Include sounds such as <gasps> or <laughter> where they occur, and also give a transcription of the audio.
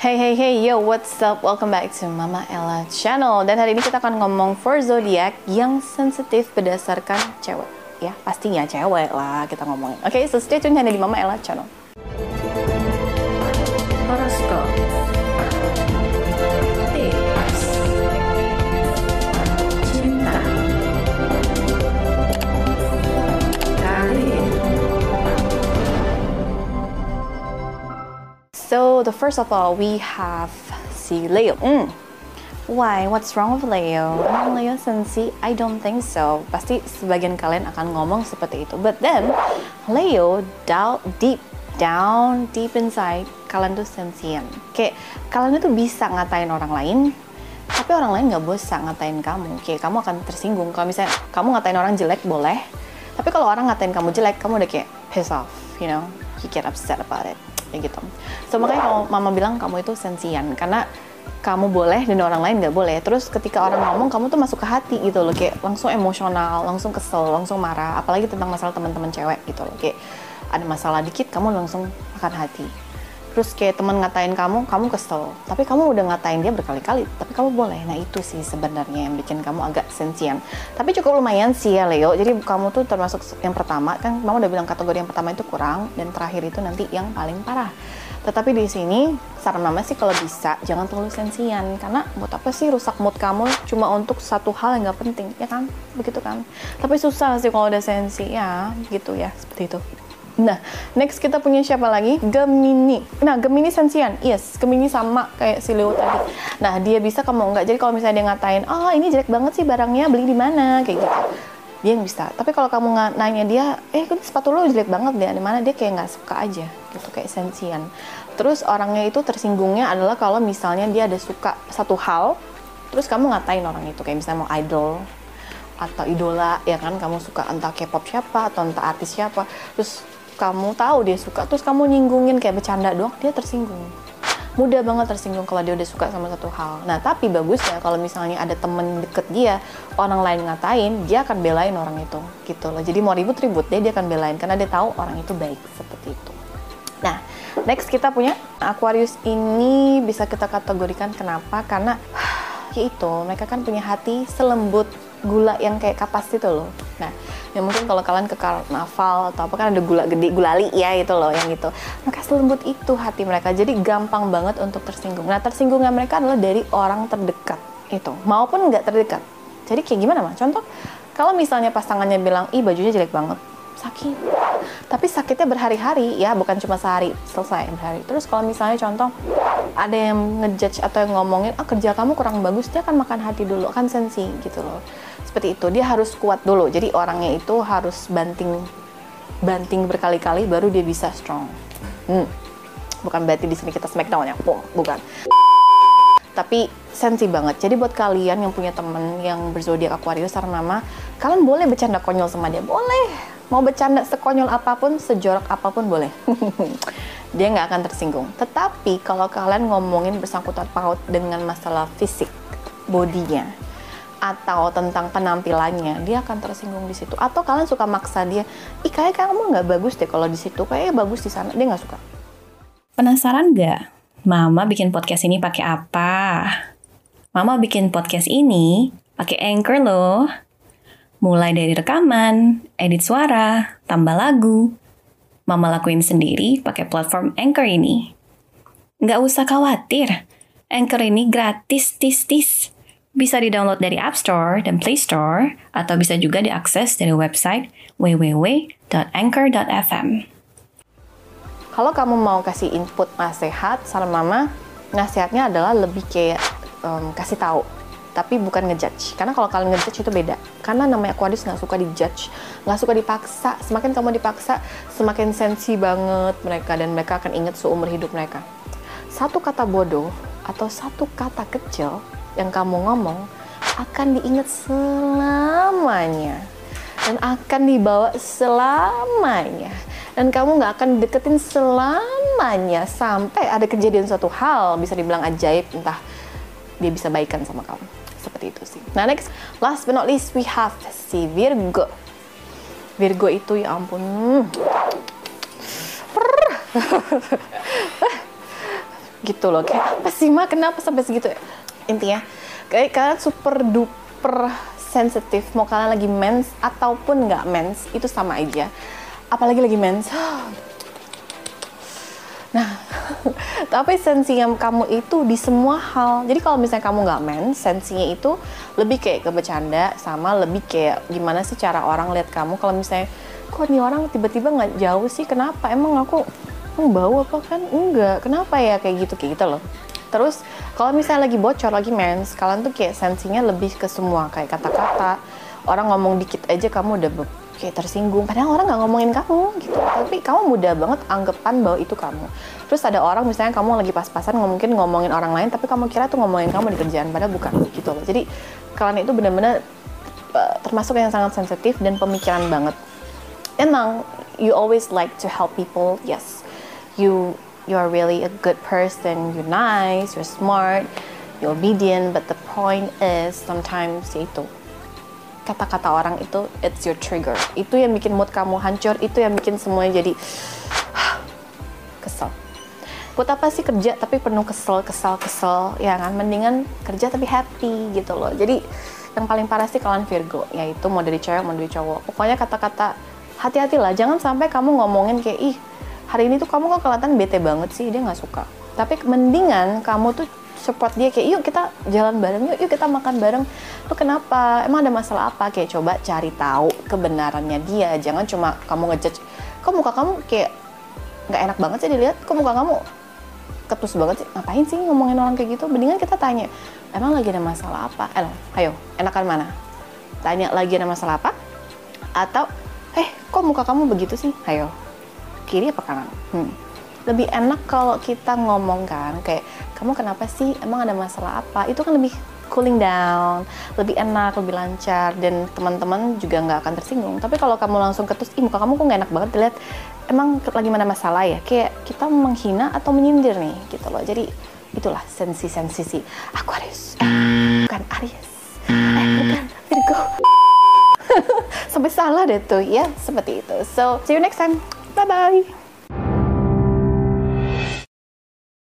Hey hey hey yo what's up? Welcome back to Mama Ella channel. Dan hari ini kita akan ngomong for zodiac yang sensitif berdasarkan cewek. Ya pastinya cewek lah kita ngomongin. Oke okay, so stay tune hanya di Mama Ella channel So the first of all we have si Leo. Hmm. Why? What's wrong with Leo? Emang Leo sensi? I don't think so. Pasti sebagian kalian akan ngomong seperti itu. But then Leo down deep down deep inside kalian tuh sensian. Kayak kalian itu bisa ngatain orang lain, tapi orang lain nggak bisa ngatain kamu. Kayak kamu akan tersinggung. Kalau misalnya kamu ngatain orang jelek boleh, tapi kalau orang ngatain kamu jelek, kamu udah kayak piss off, you know, you get upset about it kayak gitu. So makanya kalau mama bilang kamu itu sensian karena kamu boleh dan orang lain nggak boleh. Terus ketika orang ngomong kamu tuh masuk ke hati gitu loh, kayak langsung emosional, langsung kesel, langsung marah. Apalagi tentang masalah teman-teman cewek gitu loh, kayak ada masalah dikit kamu langsung akan hati. Terus kayak teman ngatain kamu, kamu kesel. Tapi kamu udah ngatain dia berkali-kali, tapi kamu boleh. Nah itu sih sebenarnya yang bikin kamu agak sensian. Tapi cukup lumayan sih ya Leo. Jadi kamu tuh termasuk yang pertama, kan mama udah bilang kategori yang pertama itu kurang, dan terakhir itu nanti yang paling parah. Tetapi di sini saran mama sih kalau bisa jangan terlalu sensian karena buat apa sih rusak mood kamu cuma untuk satu hal yang nggak penting ya kan begitu kan tapi susah sih kalau udah sensi ya gitu ya seperti itu Nah, next kita punya siapa lagi? Gemini. Nah, Gemini sensian. Yes, Gemini sama kayak si Leo tadi. Nah, dia bisa kamu nggak. Jadi kalau misalnya dia ngatain, oh ini jelek banget sih barangnya, beli di mana? Kayak gitu. Dia yang bisa. Tapi kalau kamu nanya dia, eh ini sepatu lo jelek banget deh, di mana? Dia kayak nggak suka aja, gitu kayak sensian. Terus orangnya itu tersinggungnya adalah kalau misalnya dia ada suka satu hal, terus kamu ngatain orang itu kayak misalnya mau idol atau idola ya kan kamu suka entah K-pop siapa atau entah artis siapa terus kamu tahu dia suka terus kamu nyinggungin kayak bercanda doang dia tersinggung. Mudah banget tersinggung kalau dia udah suka sama satu hal. Nah tapi bagusnya kalau misalnya ada temen deket dia orang lain ngatain dia akan belain orang itu gitu loh. Jadi mau ribut-ribut dia dia akan belain karena dia tahu orang itu baik seperti itu. Nah next kita punya Aquarius ini bisa kita kategorikan kenapa? Karena yaitu mereka kan punya hati selembut gula yang kayak kapas itu loh. Nah, ya mungkin kalau kalian ke karnaval atau apa kan ada gula gede, gulali ya itu loh yang itu. Mereka selembut itu hati mereka. Jadi gampang banget untuk tersinggung. Nah, tersinggungnya mereka adalah dari orang terdekat itu maupun nggak terdekat. Jadi kayak gimana mah? Contoh, kalau misalnya pasangannya bilang, ih bajunya jelek banget, sakit. Tapi sakitnya berhari-hari ya, bukan cuma sehari selesai berhari. Terus kalau misalnya contoh ada yang ngejudge atau yang ngomongin, ah kerja kamu kurang bagus, dia akan makan hati dulu, kan sensi gitu loh. Seperti itu, dia harus kuat dulu. Jadi orangnya itu harus banting banting berkali-kali baru dia bisa strong. Hmm. Bukan berarti di sini kita smackdown ya, Pum, bukan. Tapi sensi banget. Jadi buat kalian yang punya temen yang berzodiak Aquarius saran mama, kalian boleh bercanda konyol sama dia, boleh. Mau bercanda sekonyol apa pun, sejorok apa pun boleh. <laughs> dia nggak akan tersinggung. Tetapi kalau kalian ngomongin bersangkutan paut dengan masalah fisik, bodinya, atau tentang penampilannya, dia akan tersinggung di situ. Atau kalian suka maksa dia, ih kayak kamu nggak bagus deh kalau di situ, kayaknya bagus di sana, dia nggak suka. Penasaran nggak? Mama bikin podcast ini pakai apa? Mama bikin podcast ini pakai Anchor loh. Mulai dari rekaman, edit suara, tambah lagu. Mama lakuin sendiri pakai platform Anchor ini. Nggak usah khawatir, Anchor ini gratis tis-tis. Bisa di-download dari App Store dan Play Store, atau bisa juga diakses dari website www.anchor.fm. Kalau kamu mau kasih input nasihat, saran mama, nasihatnya adalah lebih kayak em, kasih tahu, tapi bukan ngejudge. Karena kalau kalian ngejudge itu beda. Karena namanya Aquarius nggak suka dijudge, nggak suka dipaksa. Semakin kamu dipaksa, semakin sensi banget mereka dan mereka akan ingat seumur hidup mereka. Satu kata bodoh atau satu kata kecil yang kamu ngomong akan diingat selamanya dan akan dibawa selamanya dan kamu nggak akan deketin selamanya sampai ada kejadian suatu hal bisa dibilang ajaib entah dia bisa baikan sama kamu seperti itu sih. Nah next. Last but not least we have si Virgo. Virgo itu ya ampun. <laughs> Gitu loh kayak apa sih ma? Kenapa sampai segitu intinya kayak kalian super duper sensitif mau kalian lagi mens ataupun nggak mens itu sama aja. Apalagi lagi mens <gasps> tapi sensinya kamu itu di semua hal. Jadi kalau misalnya kamu nggak mens, sensinya itu lebih kayak ke bercanda sama lebih kayak gimana sih cara orang lihat kamu. Kalau misalnya, kok nih orang tiba-tiba nggak jauh sih? Kenapa? Emang aku oh, bau apa kan? Enggak. Kenapa ya kayak gitu kayak gitu loh. Terus kalau misalnya lagi bocor, lagi mens, kalian tuh kayak sensinya lebih ke semua kayak kata-kata. Orang ngomong dikit aja kamu udah kayak tersinggung. Padahal orang nggak ngomongin kamu gitu. Tapi kamu mudah banget anggapan bahwa itu kamu. Terus ada orang misalnya kamu lagi pas-pasan mungkin ngomongin orang lain tapi kamu kira tuh ngomongin kamu di kerjaan padahal bukan gitu loh. Jadi kalian itu benar-benar uh, termasuk yang sangat sensitif dan pemikiran banget. Emang you always like to help people yes. You you are really a good person you're nice you're smart you're obedient but the point is sometimes itu kata-kata orang itu it's your trigger. Itu yang bikin mood kamu hancur, itu yang bikin semuanya jadi <sighs> kesel. Buat apa sih kerja tapi penuh kesel, kesel, kesel, ya kan? Mendingan kerja tapi happy gitu loh. Jadi yang paling parah sih kalian Virgo, yaitu mau dari cewek mau dari cowok. Pokoknya kata-kata hati-hatilah, jangan sampai kamu ngomongin kayak ih hari ini tuh kamu kok kelihatan bete banget sih, dia nggak suka. Tapi mendingan kamu tuh support dia kayak yuk kita jalan bareng yuk yuk kita makan bareng. Lu kenapa? Emang ada masalah apa? Kayak coba cari tahu kebenarannya dia. Jangan cuma kamu ngejudge. Kok muka kamu kayak nggak enak banget sih dilihat? Kok muka kamu ketus banget sih? Ngapain sih ngomongin orang kayak gitu? Mendingan kita tanya emang lagi ada masalah apa? Eh ayo enakan mana? Tanya lagi ada masalah apa? Atau eh kok muka kamu begitu sih? Ayo kiri apa kanan? Hmm lebih enak kalau kita ngomong kan kayak kamu kenapa sih? Emang ada masalah apa? Itu kan lebih cooling down lebih enak lebih lancar dan teman-teman juga nggak akan tersinggung. Tapi kalau kamu langsung ketus ih muka kamu kok nggak enak banget? Dilihat emang lagi mana masalah ya? Kayak kita menghina atau menyindir nih gitu loh. Jadi itulah sensi-sensi si Aquarius. Eh, bukan Aries. Eh bukan Virgo. <laughs> Sampai salah deh tuh. Ya seperti itu. So see you next time. Bye bye